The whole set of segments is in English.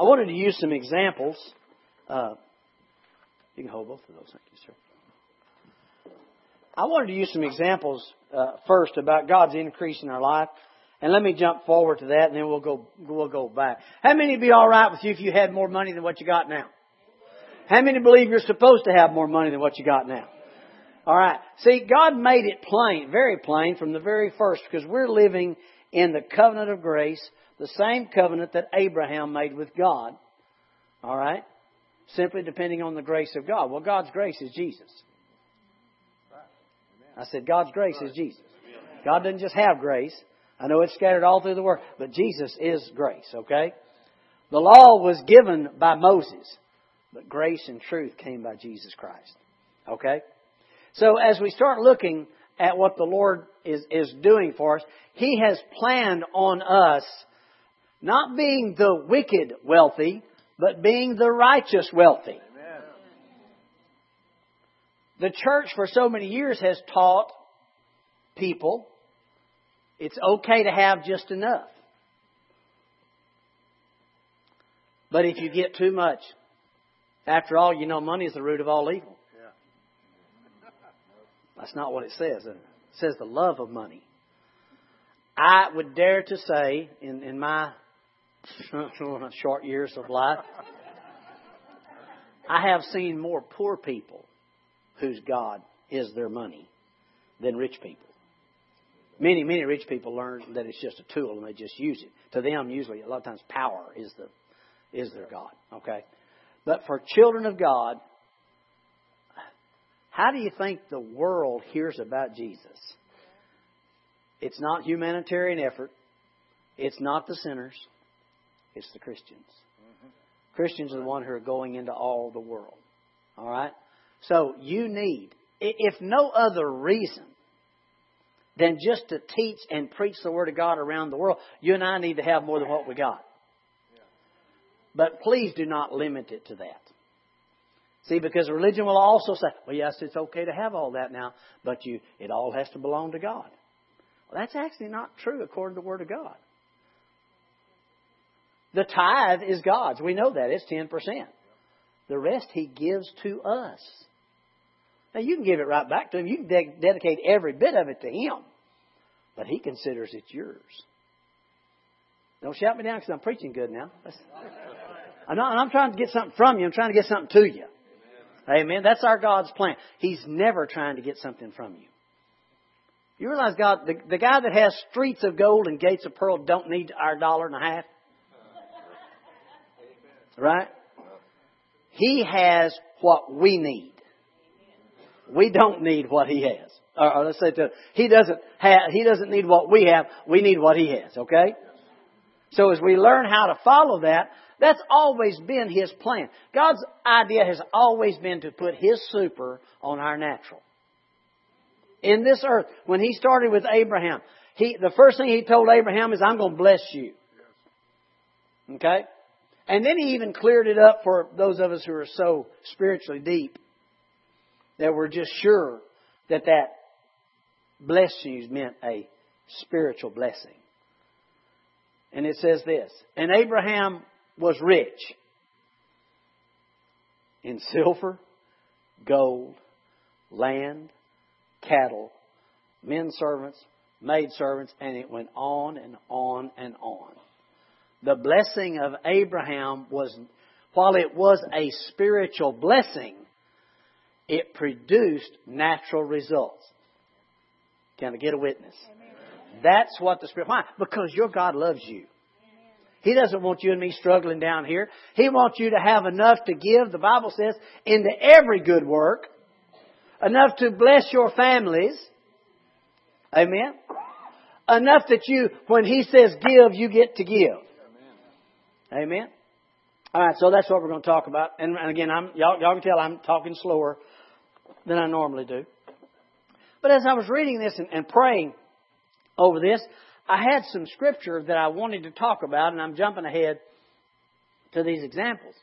I wanted to use some examples. Uh, you can hold both of those. Thank you, sir. I wanted to use some examples uh, first about God's increase in our life. And let me jump forward to that, and then we'll go we'll go back. How many would be all right with you if you had more money than what you got now? How many believe you're supposed to have more money than what you got now? All right. See, God made it plain, very plain from the very first, because we're living in the covenant of grace, the same covenant that Abraham made with God. All right. Simply depending on the grace of God. Well, God's grace is Jesus. I said God's grace is Jesus. God doesn't just have grace. I know it's scattered all through the world, but Jesus is grace, okay? The law was given by Moses, but grace and truth came by Jesus Christ. Okay? So as we start looking at what the Lord is, is doing for us, He has planned on us not being the wicked wealthy, but being the righteous wealthy. Amen. The church for so many years has taught people it's okay to have just enough. But if you get too much, after all, you know money is the root of all evil. That's not what it says. It says the love of money. I would dare to say, in, in my short years of life, I have seen more poor people whose God is their money than rich people. Many, many rich people learn that it's just a tool and they just use it. To them, usually, a lot of times, power is the is their God. Okay, but for children of God, how do you think the world hears about Jesus? It's not humanitarian effort. It's not the sinners. It's the Christians. Mm-hmm. Christians are the ones who are going into all the world. All right? So you need, if no other reason, than just to teach and preach the Word of God around the world. You and I need to have more than what we got. But please do not limit it to that. See, because religion will also say, well, yes, it's okay to have all that now, but you, it all has to belong to God. Well, that's actually not true according to the Word of God. The tithe is God's. We know that. It's 10%. The rest He gives to us. Now, you can give it right back to Him. You can de- dedicate every bit of it to Him. But He considers it yours. Don't shout me down because I'm preaching good now. I'm, not, I'm trying to get something from you. I'm trying to get something to you. Amen. Amen. That's our God's plan. He's never trying to get something from you. You realize God, the, the guy that has streets of gold and gates of pearl don't need our dollar and a half? Right? He has what we need. We don't need what he has. Or, or let's say to, he doesn't have, he doesn't need what we have. We need what he has. Okay? So as we learn how to follow that, that's always been his plan. God's idea has always been to put his super on our natural. In this earth, when he started with Abraham, he, the first thing he told Abraham is, I'm going to bless you. Okay? And then he even cleared it up for those of us who are so spiritually deep that we're just sure that that blessings meant a spiritual blessing. And it says this And Abraham was rich in silver, gold, land, cattle, men servants, maid servants, and it went on and on and on. The blessing of Abraham was, while it was a spiritual blessing, it produced natural results. Can I get a witness? That's what the Spirit. Why? Because your God loves you. He doesn't want you and me struggling down here. He wants you to have enough to give, the Bible says, into every good work, enough to bless your families. Amen. Enough that you, when He says give, you get to give. Amen. All right, so that's what we're going to talk about. And again, I'm, y'all, y'all can tell I'm talking slower than I normally do. But as I was reading this and, and praying over this, I had some scripture that I wanted to talk about, and I'm jumping ahead to these examples.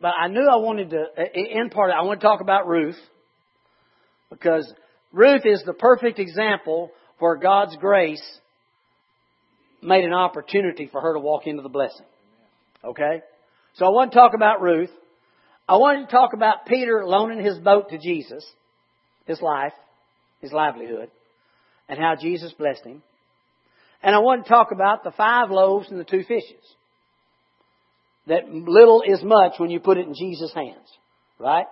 But I knew I wanted to, in part, I want to talk about Ruth, because Ruth is the perfect example where God's grace made an opportunity for her to walk into the blessing. Okay? So I want to talk about Ruth. I wanted to talk about Peter loaning his boat to Jesus, his life, his livelihood, and how Jesus blessed him. And I want to talk about the five loaves and the two fishes. That little is much when you put it in Jesus' hands. Right?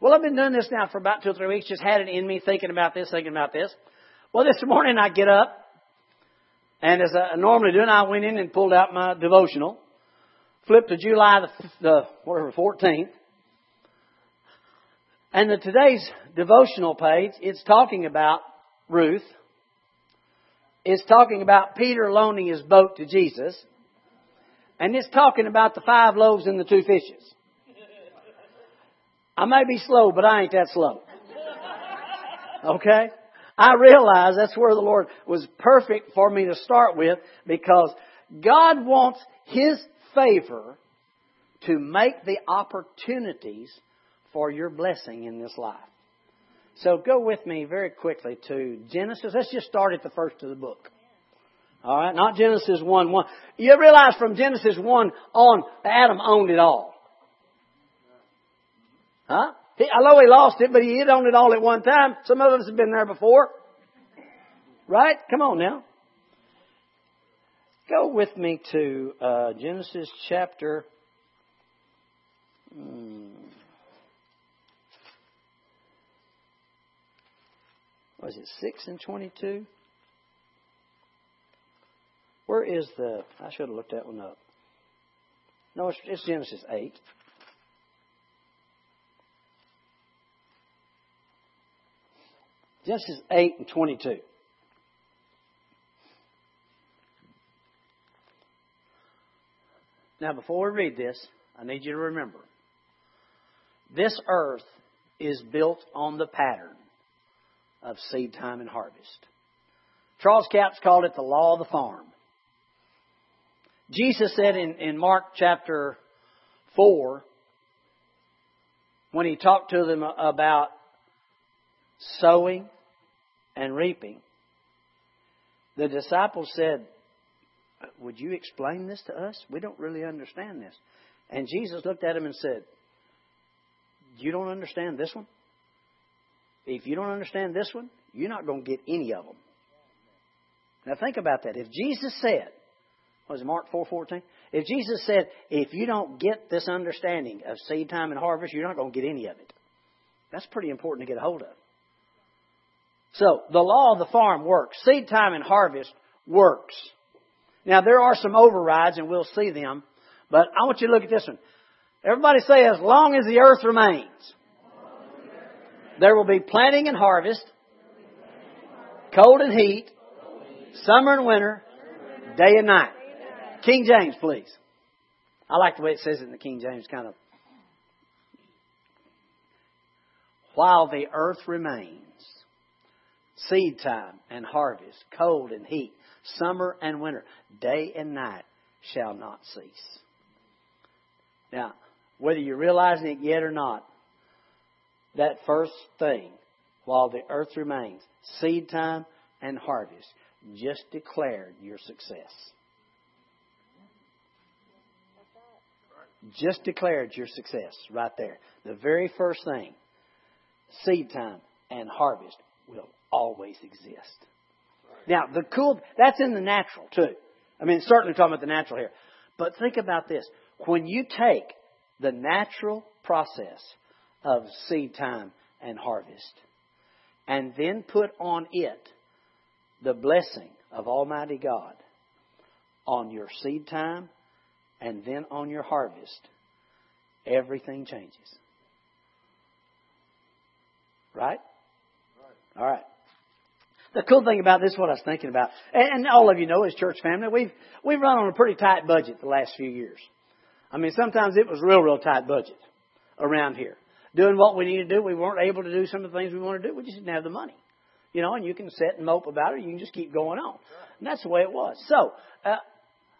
Well, I've been doing this now for about two or three weeks, just had it in me, thinking about this, thinking about this. Well, this morning I get up, and as I normally do, and I went in and pulled out my devotional, flipped to July the, the whatever, 14th, and the today's devotional page, it's talking about Ruth. It's talking about Peter loaning his boat to Jesus. And it's talking about the five loaves and the two fishes. I may be slow, but I ain't that slow. Okay? I realize that's where the Lord was perfect for me to start with because God wants His favor to make the opportunities for your blessing in this life. So go with me very quickly to Genesis. Let's just start at the first of the book. All right, not Genesis 1 1. You realize from Genesis 1 on, Adam owned it all. Huh? He, know he lost it, but he hit on it all at one time. Some of us have been there before. Right? Come on now. Go with me to uh, Genesis chapter. Hmm, was it 6 and 22? Where is the. I should have looked that one up. No, it's, it's Genesis 8. Genesis 8 and 22. Now, before we read this, I need you to remember this earth is built on the pattern of seed time and harvest. Charles Capps called it the law of the farm. Jesus said in, in Mark chapter 4, when he talked to them about sowing and reaping, the disciples said, Would you explain this to us? We don't really understand this. And Jesus looked at him and said, You don't understand this one? If you don't understand this one, you're not going to get any of them. Now think about that. If Jesus said, was it Mark 4:14? If Jesus said, if you don't get this understanding of seed time and harvest, you're not going to get any of it. That's pretty important to get a hold of. So, the law of the farm works. Seed time and harvest works. Now, there are some overrides, and we'll see them, but I want you to look at this one. Everybody say, as long as the earth remains, there will be planting and harvest, cold and heat, summer and winter, day and night. King James, please. I like the way it says it in the King James, kind of. While the earth remains, seed time and harvest, cold and heat, summer and winter, day and night shall not cease. Now, whether you're realizing it yet or not, that first thing, while the earth remains, seed time and harvest, just declared your success. Just declared your success right there. The very first thing, seed time and harvest will always exist. Now, the cool, that's in the natural too. I mean, certainly talking about the natural here. But think about this. When you take the natural process of seed time and harvest and then put on it the blessing of Almighty God on your seed time and then on your harvest, everything changes. Right? All right. The cool thing about this, what I was thinking about, and all of you know as church family, we've we've run on a pretty tight budget the last few years. I mean, sometimes it was real, real tight budget around here. Doing what we need to do, we weren't able to do some of the things we want to do. We just didn't have the money, you know. And you can sit and mope about it, you can just keep going on. And that's the way it was. So, uh,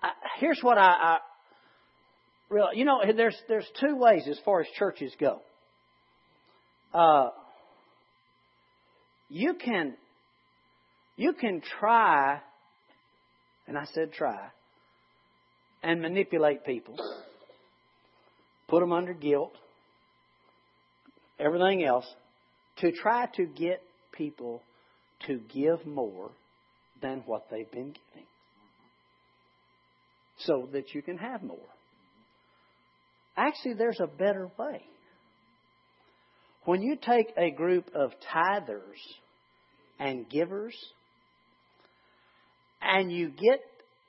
I, here's what I, I real, you know, there's there's two ways as far as churches go. Uh, you can you can try, and I said try, and manipulate people, put them under guilt, everything else, to try to get people to give more than what they've been giving so that you can have more. Actually, there's a better way. When you take a group of tithers and givers and you get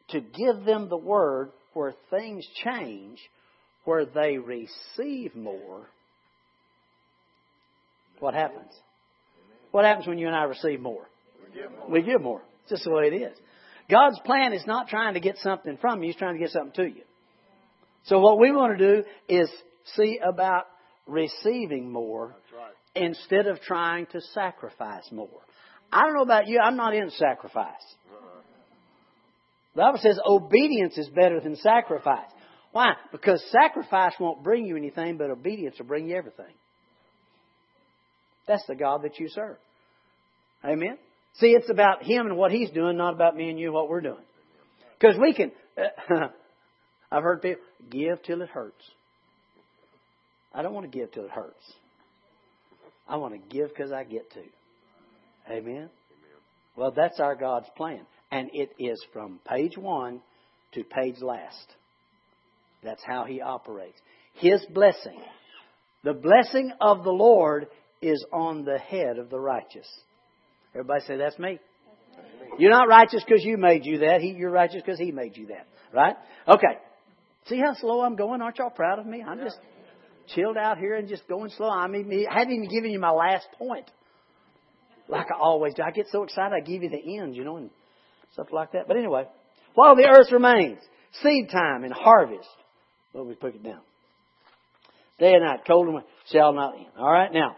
to give them the word where things change, where they receive more, what happens? What happens when you and I receive more? We give more. We give more. It's just the way it is. God's plan is not trying to get something from you, He's trying to get something to you. So what we want to do is see about receiving more right. instead of trying to sacrifice more. I don't know about you, I'm not in sacrifice. The Bible says obedience is better than sacrifice. Why? Because sacrifice won't bring you anything, but obedience will bring you everything. That's the God that you serve. Amen? See, it's about Him and what He's doing, not about me and you and what we're doing. Because we can, I've heard people, give till it hurts. I don't want to give till it hurts. I want to give because I get to. Amen. Well, that's our God's plan. And it is from page one to page last. That's how He operates. His blessing. The blessing of the Lord is on the head of the righteous. Everybody say, That's me. You're not righteous because you made you that. He, you're righteous because He made you that. Right? Okay. See how slow I'm going? Aren't y'all proud of me? I'm just chilled out here and just going slow. I mean, I hadn't even given you my last point. Like I always do. I get so excited I give you the end, you know, and stuff like that. But anyway, while the earth remains, seed time and harvest. Well, we put it down. Day and night, cold and winter, shall not end. All right, now.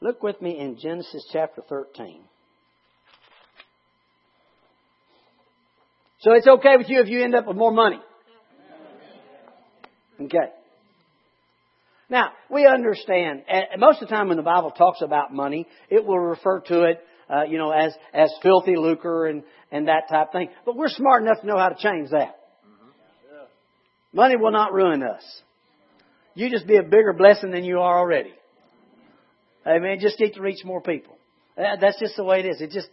Look with me in Genesis chapter 13. So it's okay with you if you end up with more money. Okay. Now, we understand, most of the time when the Bible talks about money, it will refer to it, uh, you know, as, as filthy lucre and, and that type thing. But we're smart enough to know how to change that. Money will not ruin us. You just be a bigger blessing than you are already. Amen. Just get to reach more people. That's just the way it is. It just,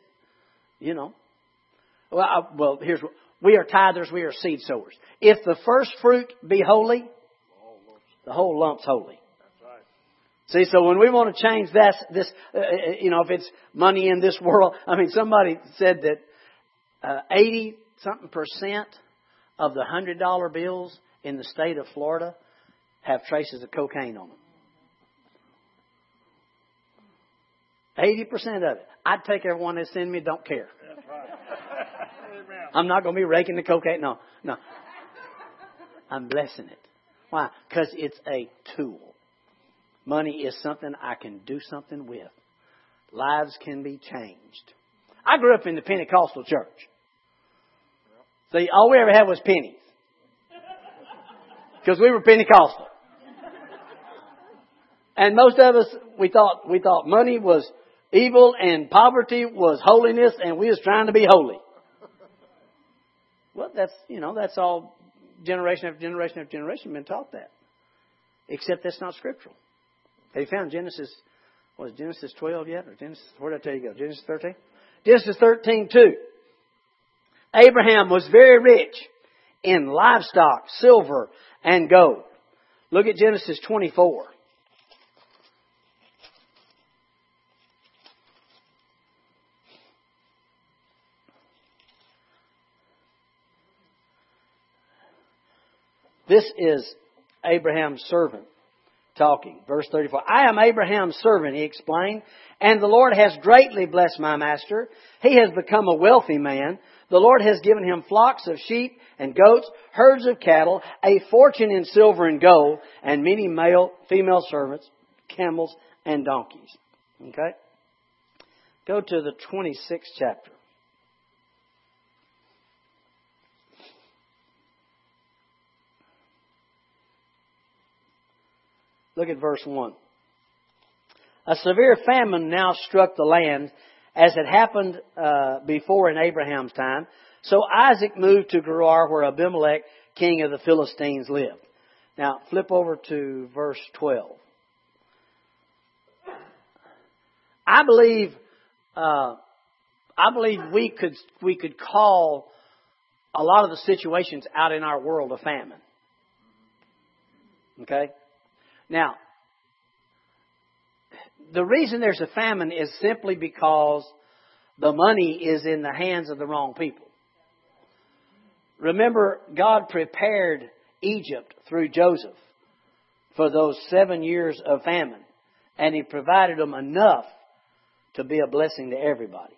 you know. Well, I, well, here's what we are tithers. We are seed sowers. If the first fruit be holy. The whole lump's holy. That's right. See, so when we want to change this, this, uh, uh, you know, if it's money in this world, I mean, somebody said that uh, eighty something percent of the hundred dollar bills in the state of Florida have traces of cocaine on them. Eighty percent of it. I'd take every one they send me. Don't care. Right. I'm not going to be raking the cocaine. No, no. I'm blessing it. Why? Because it's a tool. Money is something I can do something with. Lives can be changed. I grew up in the Pentecostal church. See, all we ever had was pennies. Because we were Pentecostal. And most of us, we thought, we thought money was evil and poverty was holiness and we was trying to be holy. Well, that's, you know, that's all generation after generation after generation been taught that. Except that's not scriptural. Have you found Genesis, was Genesis 12 yet? Or Genesis, where did I tell you go? Genesis 13? Genesis 13, 2. Abraham was very rich in livestock, silver, and gold. Look at Genesis 24. This is Abraham's servant talking. Verse 34. I am Abraham's servant, he explained, and the Lord has greatly blessed my master. He has become a wealthy man. The Lord has given him flocks of sheep and goats, herds of cattle, a fortune in silver and gold, and many male, female servants, camels, and donkeys. Okay? Go to the 26th chapter. Look at verse 1. A severe famine now struck the land as had happened uh, before in Abraham's time. So Isaac moved to Gerar where Abimelech, king of the Philistines, lived. Now, flip over to verse 12. I believe, uh, I believe we could, we could call a lot of the situations out in our world a famine. Okay? Now, the reason there's a famine is simply because the money is in the hands of the wrong people. Remember, God prepared Egypt through Joseph for those seven years of famine, and He provided them enough to be a blessing to everybody.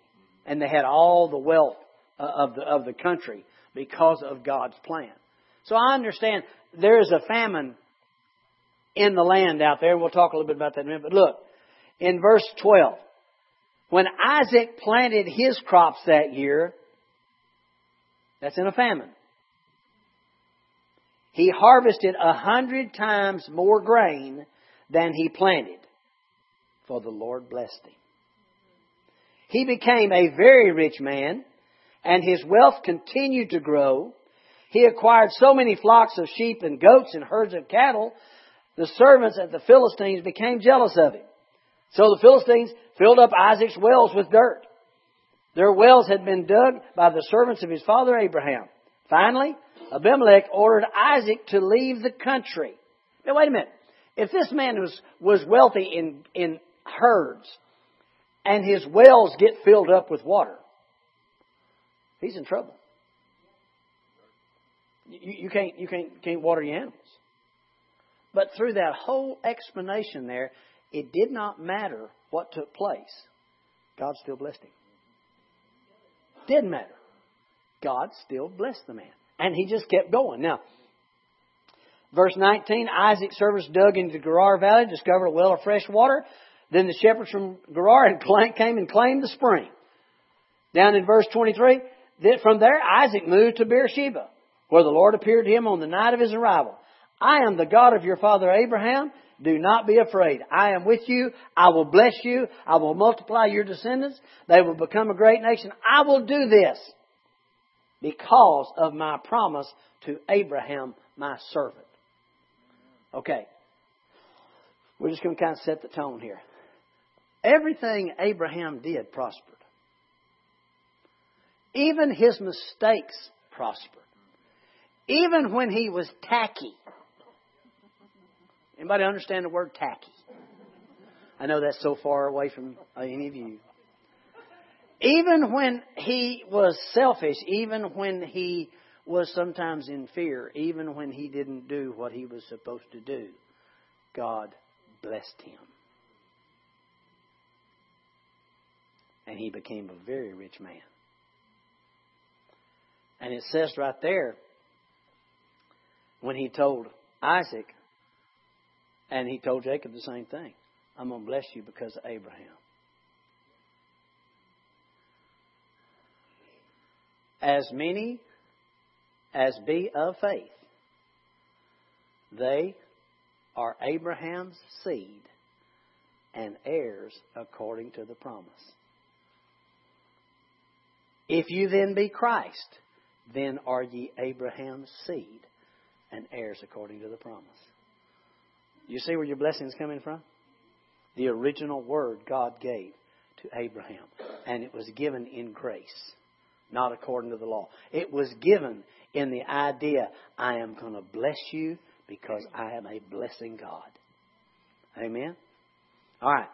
And they had all the wealth uh, of the, of the country because of God's plan. So I understand there is a famine in the land out there. We'll talk a little bit about that in a minute. But look, in verse 12, when Isaac planted his crops that year, that's in a famine. He harvested a hundred times more grain than he planted, for the Lord blessed him. He became a very rich man, and his wealth continued to grow. He acquired so many flocks of sheep and goats and herds of cattle, the servants at the Philistines became jealous of him. So the Philistines filled up Isaac's wells with dirt. Their wells had been dug by the servants of his father Abraham. Finally, Abimelech ordered Isaac to leave the country. Now wait a minute. If this man was, was wealthy in, in herds and his wells get filled up with water, he's in trouble. You, you can't, you can't, can't water your animals. But through that whole explanation there, it did not matter what took place. God still blessed him. Didn't matter. God still blessed the man. And he just kept going. Now, verse 19 Isaac's servants dug into the Gerar Valley, discovered a well of fresh water. Then the shepherds from Gerar came and claimed the spring. Down in verse 23, from there Isaac moved to Beersheba, where the Lord appeared to him on the night of his arrival. I am the God of your father Abraham. Do not be afraid. I am with you. I will bless you. I will multiply your descendants. They will become a great nation. I will do this because of my promise to Abraham, my servant. Okay. We're just going to kind of set the tone here. Everything Abraham did prospered. Even his mistakes prospered. Even when he was tacky. Anybody understand the word tacky? I know that's so far away from uh, any of you. Even when he was selfish, even when he was sometimes in fear, even when he didn't do what he was supposed to do, God blessed him. And he became a very rich man. And it says right there, when he told Isaac, and he told Jacob the same thing I'm going to bless you because of Abraham. As many as be of faith, they are Abraham's seed and heirs according to the promise. If you then be Christ, then are ye Abraham's seed and heirs according to the promise. You see where your blessing is coming from? The original word God gave to Abraham. And it was given in grace, not according to the law. It was given in the idea, I am going to bless you because I am a blessing God. Amen? All right.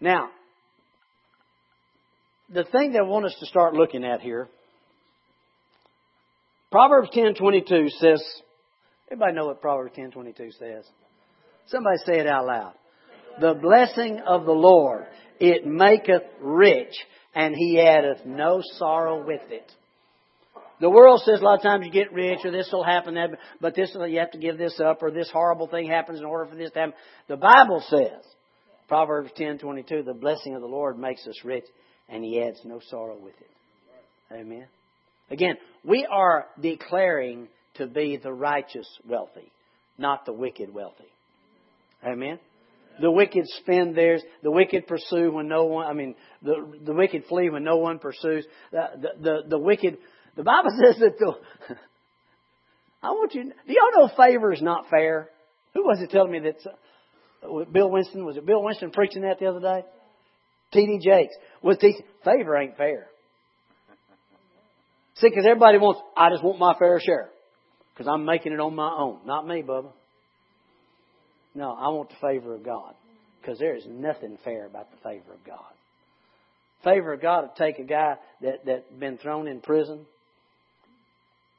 Now, the thing that I want us to start looking at here, Proverbs 10:22 says, Everybody know what Proverbs 10:22 says? Somebody say it out loud. The blessing of the Lord, it maketh rich, and he addeth no sorrow with it. The world says a lot of times you get rich, or this will happen, that, but this you have to give this up, or this horrible thing happens in order for this to happen. The Bible says, Proverbs 10:22, the blessing of the Lord makes us rich, and He adds no sorrow with it. Amen. Again, we are declaring to be the righteous wealthy, not the wicked wealthy. Amen? The wicked spend theirs. The wicked pursue when no one, I mean, the, the wicked flee when no one pursues. The, the, the, the wicked, the Bible says that the, I want you, do y'all know favor is not fair? Who was it telling me that, uh, Bill Winston, was it Bill Winston preaching that the other day? T.D. Jakes was teaching, favor ain't fair. See, because everybody wants, I just want my fair share. Because I'm making it on my own. Not me, Bubba. No, I want the favor of God. Because there is nothing fair about the favor of God. Favor of God to take a guy that that been thrown in prison,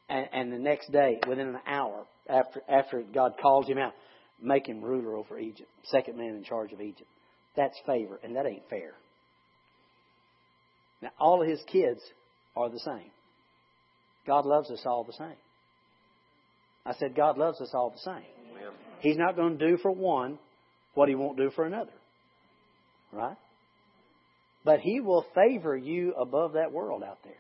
and, and the next day, within an hour after after God calls him out, make him ruler over Egypt, second man in charge of Egypt. That's favor, and that ain't fair. Now, all of his kids are the same. God loves us all the same. I said, God loves us all the same. He's not going to do for one what he won't do for another. Right? But he will favor you above that world out there.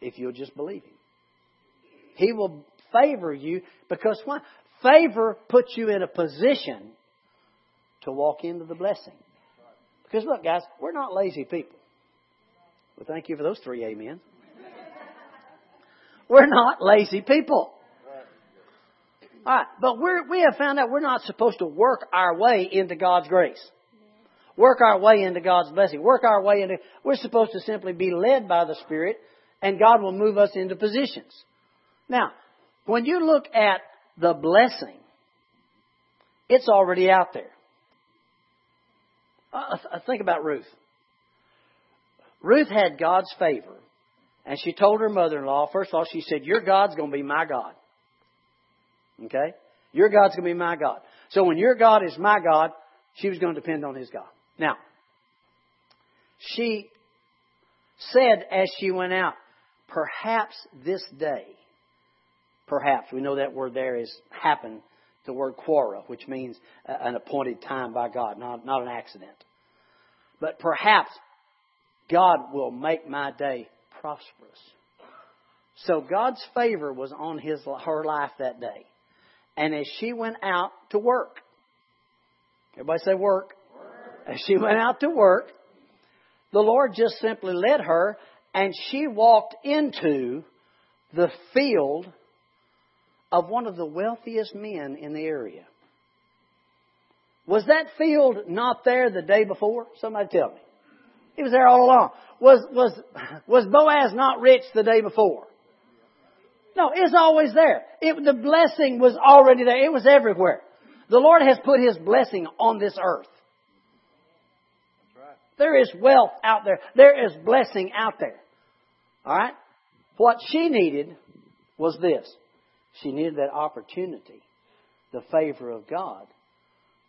If you'll just believe him. He will favor you because why? Favor puts you in a position to walk into the blessing. Because look, guys, we're not lazy people. Well, thank you for those three amens. We're not lazy people. All right, but we're, we have found out we're not supposed to work our way into God's grace. Work our way into God's blessing. Work our way into, we're supposed to simply be led by the Spirit and God will move us into positions. Now, when you look at the blessing, it's already out there. Uh, think about Ruth. Ruth had God's favor and she told her mother in law, first of all, she said, Your God's going to be my God. Okay? Your God's going to be my God. So when your God is my God, she was going to depend on his God. Now, she said as she went out, perhaps this day, perhaps, we know that word there is happen, the word quora, which means an appointed time by God, not, not an accident. But perhaps God will make my day prosperous. So God's favor was on his her life that day. And as she went out to work, everybody say work. work. As she went out to work, the Lord just simply led her and she walked into the field of one of the wealthiest men in the area. Was that field not there the day before? Somebody tell me. He was there all along. Was, was, was Boaz not rich the day before? No, it's always there. It, the blessing was already there. It was everywhere. The Lord has put His blessing on this earth. Right. There is wealth out there. There is blessing out there. Alright? What she needed was this. She needed that opportunity. The favor of God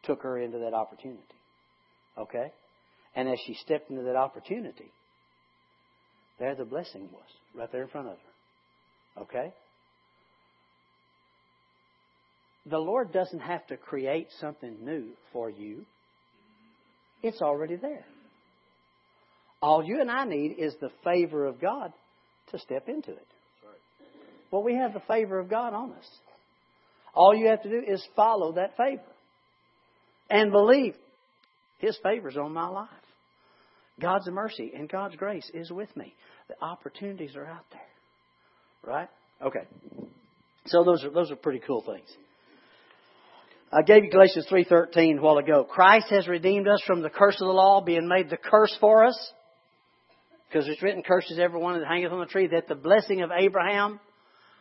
took her into that opportunity. Okay? And as she stepped into that opportunity, there the blessing was, right there in front of her. Okay? The Lord doesn't have to create something new for you. It's already there. All you and I need is the favor of God to step into it. Well, we have the favor of God on us. All you have to do is follow that favor and believe His favor's on my life. God's mercy and God's grace is with me. The opportunities are out there. Right? Okay. So those are those are pretty cool things. I gave you Galatians 3:13 a while ago. Christ has redeemed us from the curse of the law, being made the curse for us. Because it's written, curses everyone that hangeth on the tree, that the blessing of Abraham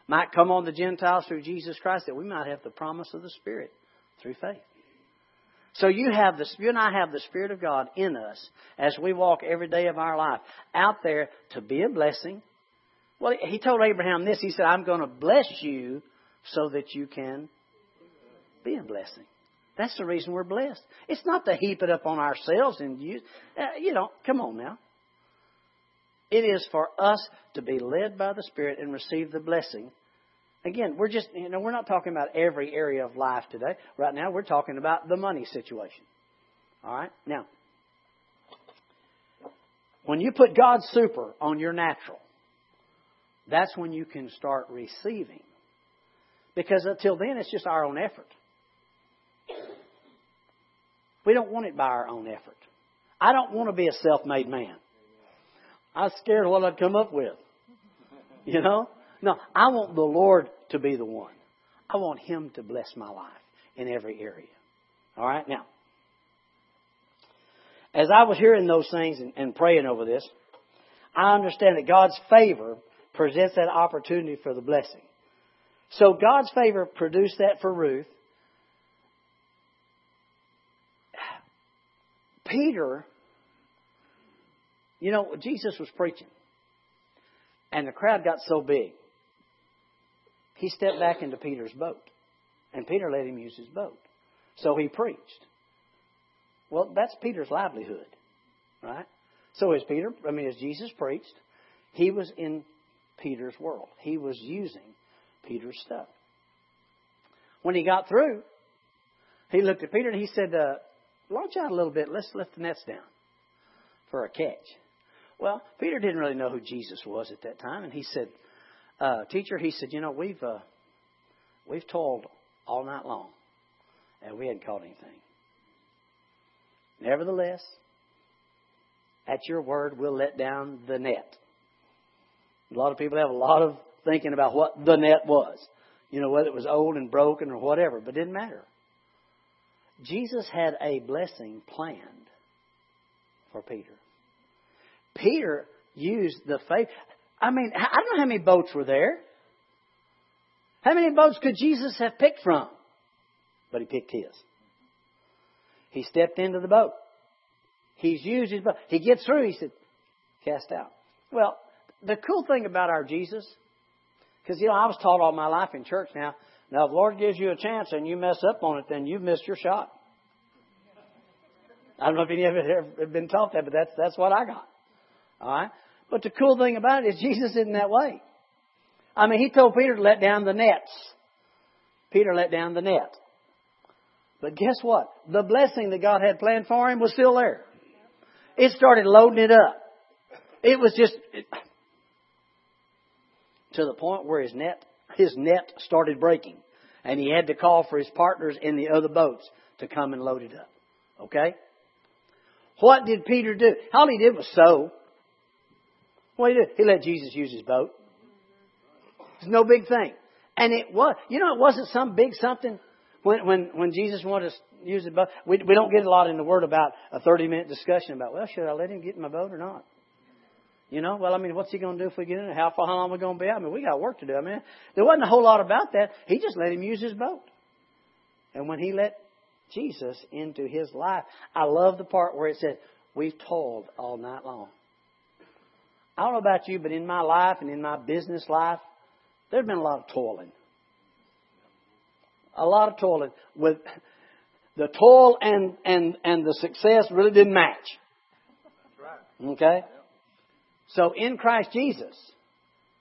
might come on the Gentiles through Jesus Christ, that we might have the promise of the Spirit through faith. So you have this, you and I have the Spirit of God in us as we walk every day of our life out there to be a blessing. Well, he told Abraham this. He said, I'm going to bless you so that you can be a blessing. That's the reason we're blessed. It's not to heap it up on ourselves and use, uh, you know, come on now. It is for us to be led by the Spirit and receive the blessing Again, we're just, you know, we're not talking about every area of life today. Right now, we're talking about the money situation. All right? Now, when you put God's super on your natural, that's when you can start receiving. Because until then, it's just our own effort. We don't want it by our own effort. I don't want to be a self-made man. I was scared of what I'd come up with. You know? No, I want the Lord to be the one. I want Him to bless my life in every area. All right? Now, as I was hearing those things and, and praying over this, I understand that God's favor presents that opportunity for the blessing. So God's favor produced that for Ruth. Peter, you know, Jesus was preaching, and the crowd got so big. He stepped back into Peter's boat, and Peter let him use his boat. So he preached. Well, that's Peter's livelihood, right? So as Peter, I mean, as Jesus preached, he was in Peter's world. He was using Peter's stuff. When he got through, he looked at Peter and he said, uh, launch out a little bit. Let's lift the nets down for a catch. Well, Peter didn't really know who Jesus was at that time, and he said, uh, "Teacher," he said, "You know, we've uh, we've toiled all night long, and we hadn't caught anything. Nevertheless, at your word, we'll let down the net." A lot of people have a lot of thinking about what the net was, you know, whether it was old and broken or whatever, but it didn't matter. Jesus had a blessing planned for Peter. Peter used the faith. I mean, I don't know how many boats were there. How many boats could Jesus have picked from? But he picked his. He stepped into the boat. He's used his boat. He gets through. He said, cast out. Well, the cool thing about our Jesus, because, you know, I was taught all my life in church now, now, if the Lord gives you a chance and you mess up on it, then you've missed your shot. I don't know if any of you have been taught that, but that's that's what I got. All right. But the cool thing about it is Jesus isn't that way. I mean, he told Peter to let down the nets. Peter let down the net. But guess what? The blessing that God had planned for him was still there. It started loading it up. It was just it, to the point where his net his net started breaking. And he had to call for his partners in the other boats to come and load it up. Okay? What did Peter do? All he did was sow. What did he do? He let Jesus use his boat. It's no big thing. And it was, you know, it wasn't some big something when, when, when Jesus wanted to use the boat. We, we don't get a lot in the Word about a 30 minute discussion about, well, should I let him get in my boat or not? You know, well, I mean, what's he going to do if we get in? How far, how long are we going to be out? I mean, we got work to do. I mean, there wasn't a whole lot about that. He just let him use his boat. And when he let Jesus into his life, I love the part where it said, we've toiled all night long. I don't know about you, but in my life and in my business life, there's been a lot of toiling. A lot of toiling. With the toil and, and, and the success really didn't match. Okay? So in Christ Jesus,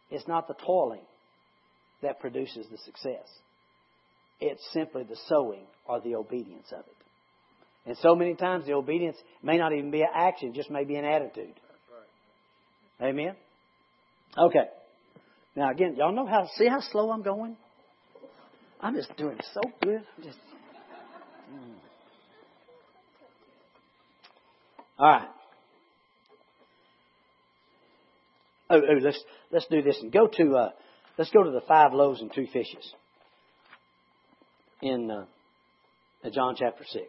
it's not the toiling that produces the success. It's simply the sowing or the obedience of it. And so many times the obedience may not even be an action, it just may be an attitude. Amen? Okay. Now again, y'all know how see how slow I'm going? I'm just doing so good. I'm just mm. All right. Oh, oh, let's let's do this and go to uh, let's go to the five loaves and two fishes in uh, John chapter six.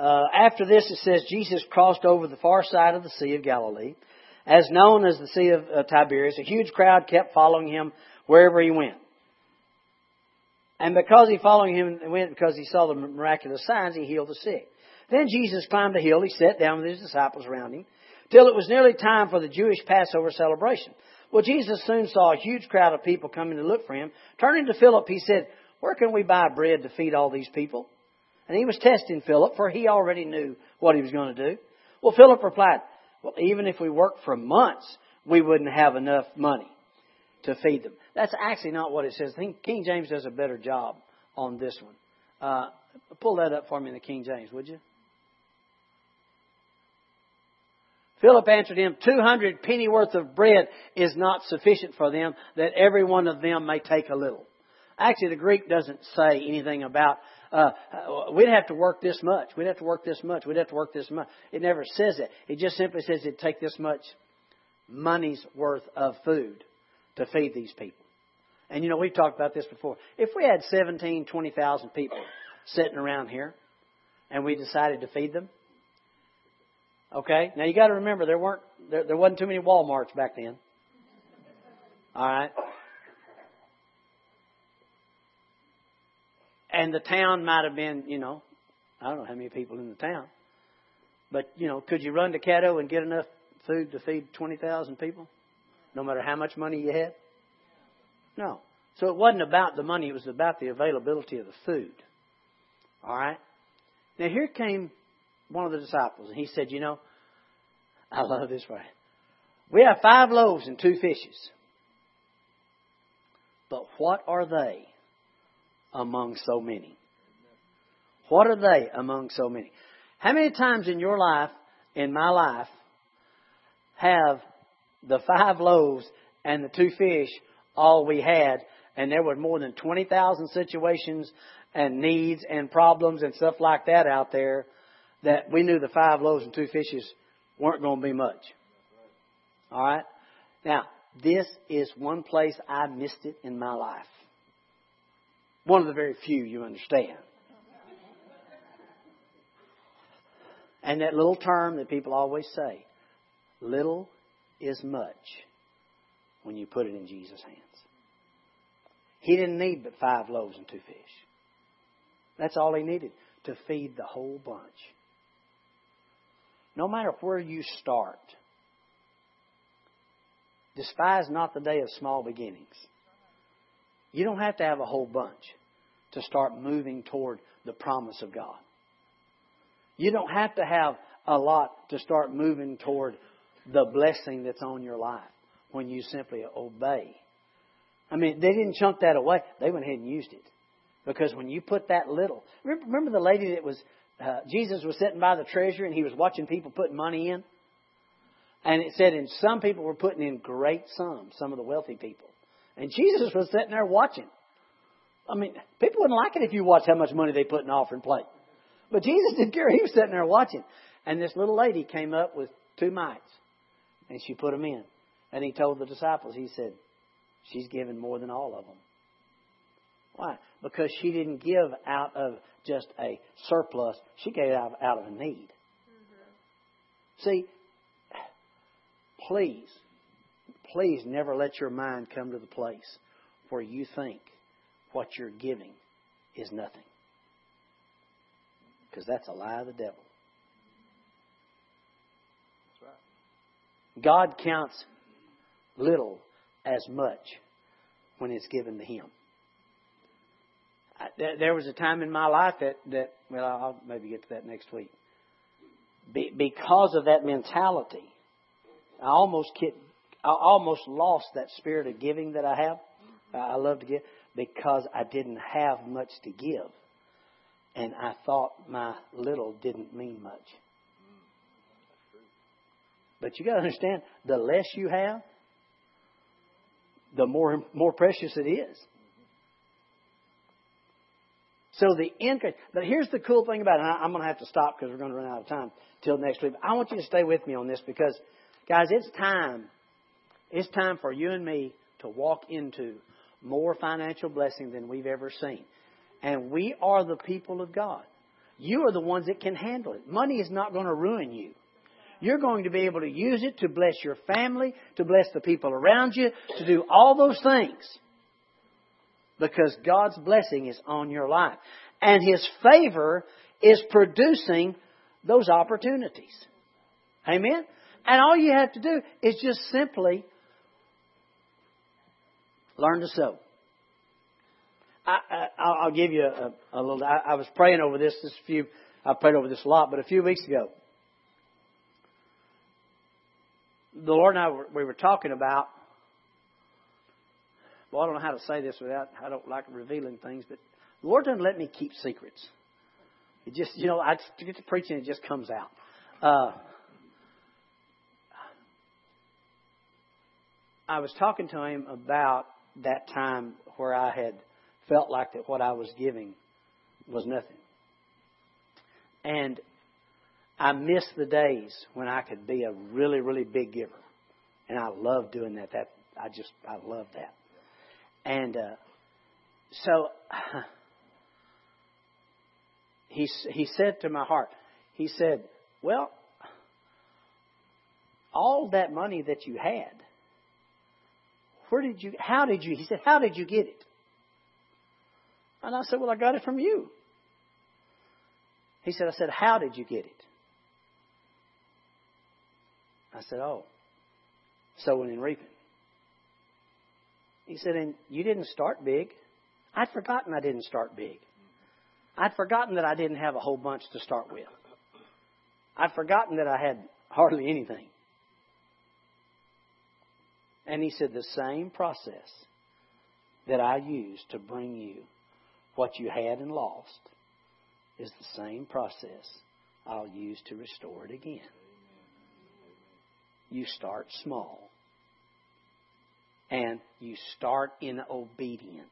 Uh, after this, it says Jesus crossed over the far side of the Sea of Galilee, as known as the Sea of uh, Tiberias. A huge crowd kept following him wherever he went. And because he followed him went because he saw the miraculous signs, he healed the sick. Then Jesus climbed a hill. He sat down with his disciples around him till it was nearly time for the Jewish Passover celebration. Well, Jesus soon saw a huge crowd of people coming to look for him. Turning to Philip, he said, Where can we buy bread to feed all these people? And he was testing Philip, for he already knew what he was going to do. Well, Philip replied, Well, even if we worked for months, we wouldn't have enough money to feed them. That's actually not what it says. I think King James does a better job on this one. Uh, pull that up for me in the King James, would you? Philip answered him, Two hundred pennyworth of bread is not sufficient for them, that every one of them may take a little. Actually, the Greek doesn't say anything about, uh, we'd have to work this much, we'd have to work this much, we'd have to work this much. It never says that. It just simply says it'd take this much money's worth of food to feed these people. And you know, we've talked about this before. If we had 17, 20,000 people sitting around here and we decided to feed them, okay? Now you got to remember there weren't there, there wasn't too many Walmarts back then. All right? And the town might have been, you know, I don't know how many people in the town. But, you know, could you run to Caddo and get enough food to feed 20,000 people? No matter how much money you had? No. So it wasn't about the money, it was about the availability of the food. All right? Now here came one of the disciples, and he said, You know, I love this way. We have five loaves and two fishes. But what are they among so many? What are they among so many? How many times in your life, in my life, have the five loaves and the two fish all we had, and there were more than 20,000 situations and needs and problems and stuff like that out there that we knew the five loaves and two fishes weren't going to be much. All right? Now, this is one place I missed it in my life. One of the very few you understand. And that little term that people always say little is much when you put it in Jesus' hands. He didn't need but five loaves and two fish. That's all he needed to feed the whole bunch. No matter where you start, despise not the day of small beginnings. You don't have to have a whole bunch to start moving toward the promise of God. You don't have to have a lot to start moving toward the blessing that's on your life when you simply obey. I mean, they didn't chunk that away. They went ahead and used it. Because when you put that little, remember, the lady that was, uh, Jesus was sitting by the treasure and he was watching people putting money in? And it said, and some people were putting in great sums, some of the wealthy people. And Jesus was sitting there watching. I mean, people wouldn't like it if you watched how much money they put in the offering plate. But Jesus didn't care. He was sitting there watching. And this little lady came up with two mites and she put them in. And he told the disciples, he said, She's given more than all of them. Why? Because she didn't give out of just a surplus, she gave out, out of a need. Mm-hmm. See, please, please never let your mind come to the place where you think what you're giving is nothing. Because that's a lie of the devil. God counts little as much when it's given to Him. There was a time in my life that, that well, I'll maybe get to that next week. Be, because of that mentality, I almost I almost lost that spirit of giving that I have. I love to give because I didn't have much to give, and I thought my little didn't mean much. But you got to understand, the less you have, the more more precious it is. So the increase. But here's the cool thing about it. I'm going to have to stop because we're going to run out of time till next week. I want you to stay with me on this because, guys, it's time. It's time for you and me to walk into more financial blessing than we've ever seen. And we are the people of God. You are the ones that can handle it. Money is not going to ruin you. You're going to be able to use it to bless your family, to bless the people around you, to do all those things. Because God's blessing is on your life. And His favor is producing those opportunities. Amen? And all you have to do is just simply learn to sow. I, will give you a, a little. I, I, was praying over this. This few. I prayed over this a lot, but a few weeks ago, the Lord and I were, we were talking about well, I don't know how to say this without, I don't like revealing things, but the Lord doesn't let me keep secrets. It just, you know, I get to preaching, it just comes out. Uh, I was talking to him about that time where I had felt like that what I was giving was nothing. And I miss the days when I could be a really, really big giver. And I love doing that. That I just I love that. And uh, so he he said to my heart, he said, "Well, all that money that you had, where did you? How did you?" He said, "How did you get it?" And I said, "Well, I got it from you." He said, "I said, how did you get it?" I said, "Oh, sowing and reaping." He said, and you didn't start big. I'd forgotten I didn't start big. I'd forgotten that I didn't have a whole bunch to start with. I'd forgotten that I had hardly anything. And he said, the same process that I used to bring you what you had and lost is the same process I'll use to restore it again. You start small and you start in obedience.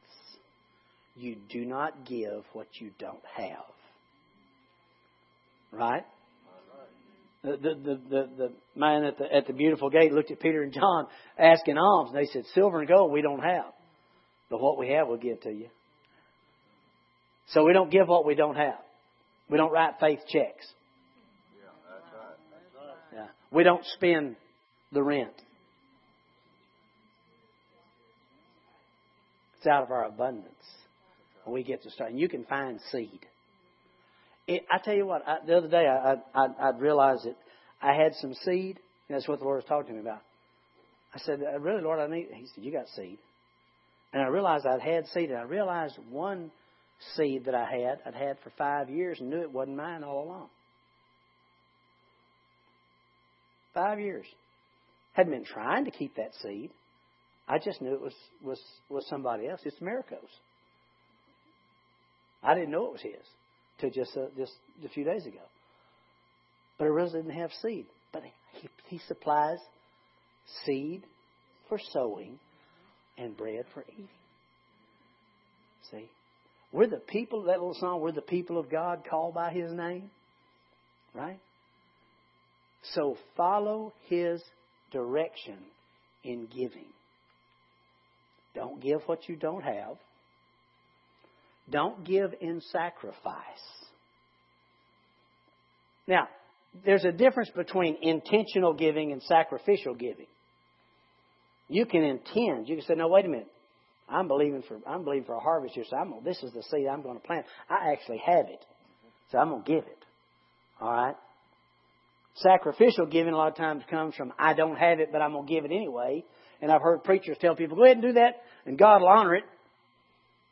You do not give what you don't have. Right? The, the, the, the, man at the, at the beautiful gate looked at Peter and John asking alms, and they said, Silver and gold we don't have, but what we have we'll give to you. So we don't give what we don't have. We don't write faith checks. Yeah, that's right. Yeah. We don't spend the rent. It's out of our abundance. We get to start. And you can find seed. It, I tell you what, I, the other day I, I, I realized that I had some seed. And that's what the Lord was talking to me about. I said, uh, Really, Lord, I need. He said, You got seed. And I realized I'd had seed. And I realized one seed that I had, I'd had for five years and knew it wasn't mine all along. Five years. Hadn't been trying to keep that seed. I just knew it was, was, was somebody else. It's miracles. I didn't know it was his till just, uh, just a few days ago. But I really didn't have seed. But he, he supplies seed for sowing and bread for eating. See? We're the people, that little song, we're the people of God called by His name. Right? So follow His direction in giving. Don't give what you don't have. Don't give in sacrifice. Now, there's a difference between intentional giving and sacrificial giving. You can intend. You can say, "No, wait a minute. I'm believing for I'm believing for a harvest here, so I'm this is the seed I'm going to plant. I actually have it, so I'm going to give it. All right. Sacrificial giving a lot of times comes from I don't have it, but I'm going to give it anyway. And I've heard preachers tell people, go ahead and do that, and God will honor it.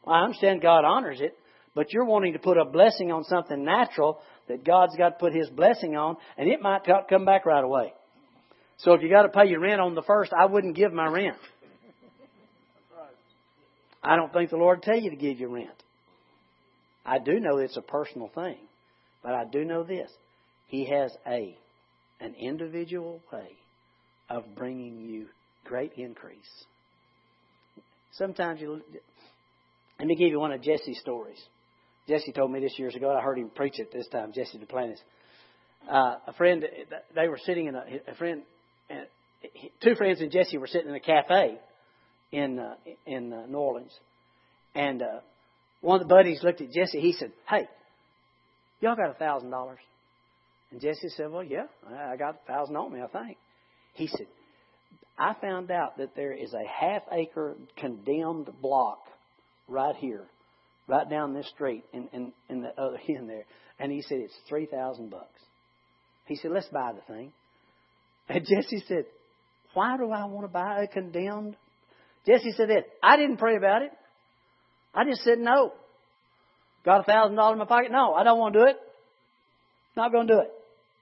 I understand God honors it, but you're wanting to put a blessing on something natural that God's got to put His blessing on, and it might come back right away. So if you got to pay your rent on the first, I wouldn't give my rent. I don't think the Lord tell you to give your rent. I do know it's a personal thing, but I do know this: He has a an individual way of bringing you great increase. Sometimes you. Let me give you one of Jesse's stories. Jesse told me this years ago. I heard him preach it this time. Jesse Duplantis. Uh, a friend, they were sitting in a, a friend, two friends and Jesse were sitting in a cafe in uh, in uh, New Orleans, and uh, one of the buddies looked at Jesse. He said, "Hey, y'all got a thousand dollars?" And Jesse said, "Well, yeah, I got a thousand on me, I think." He said, "I found out that there is a half acre condemned block right here, right down this street, in in, in the other end there." And he said, "It's three thousand bucks." He said, "Let's buy the thing." And Jesse said, "Why do I want to buy a condemned?" Jesse said this. I didn't pray about it. I just said no. Got a thousand dollars in my pocket? No, I don't want to do it. Not going to do it.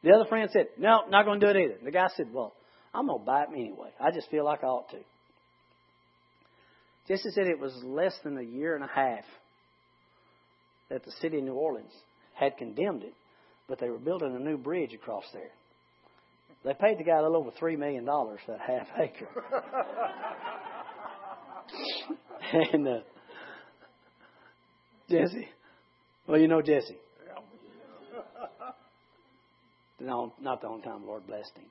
The other friend said, No, not going to do it either. The guy said, Well, I'm going to buy them anyway. I just feel like I ought to. Jesse said it was less than a year and a half that the city of New Orleans had condemned it, but they were building a new bridge across there. They paid the guy a little over three million dollars for that half acre. and uh, Jesse, well, you know Jesse. No, not the only time the Lord blessed him.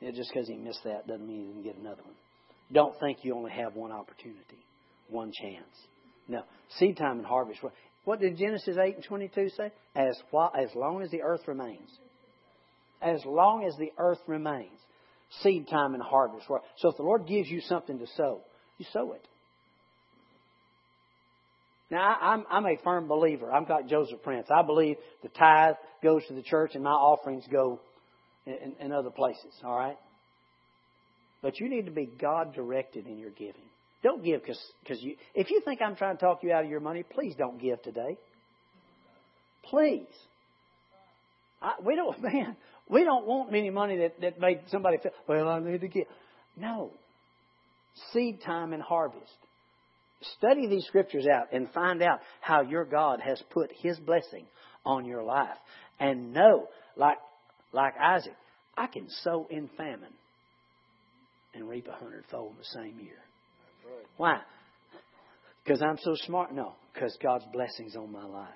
Yeah, just because he missed that doesn't mean he didn't get another one. Don't think you only have one opportunity, one chance. No, seed time and harvest. What did Genesis eight and twenty two say? As as long as the earth remains, as long as the earth remains, seed time and harvest. So if the Lord gives you something to sow, you sow it. Now, I'm, I'm a firm believer. I'm like Joseph Prince. I believe the tithe goes to the church and my offerings go in, in other places, all right? But you need to be God directed in your giving. Don't give because you. If you think I'm trying to talk you out of your money, please don't give today. Please. I, we don't, man. We don't want any money that that made somebody feel. Well, I need to give. No. Seed time and harvest. Study these scriptures out and find out how your God has put His blessing on your life. And know, like, like Isaac, I can sow in famine and reap a hundredfold in the same year. Right. Why? Because I'm so smart? No, because God's blessings on my life.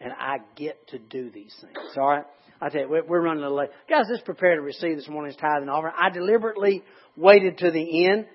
And I get to do these things. All right? I tell you, we're running a little late. Guys, let's prepare to receive this morning's tithe and offering. I deliberately waited to the end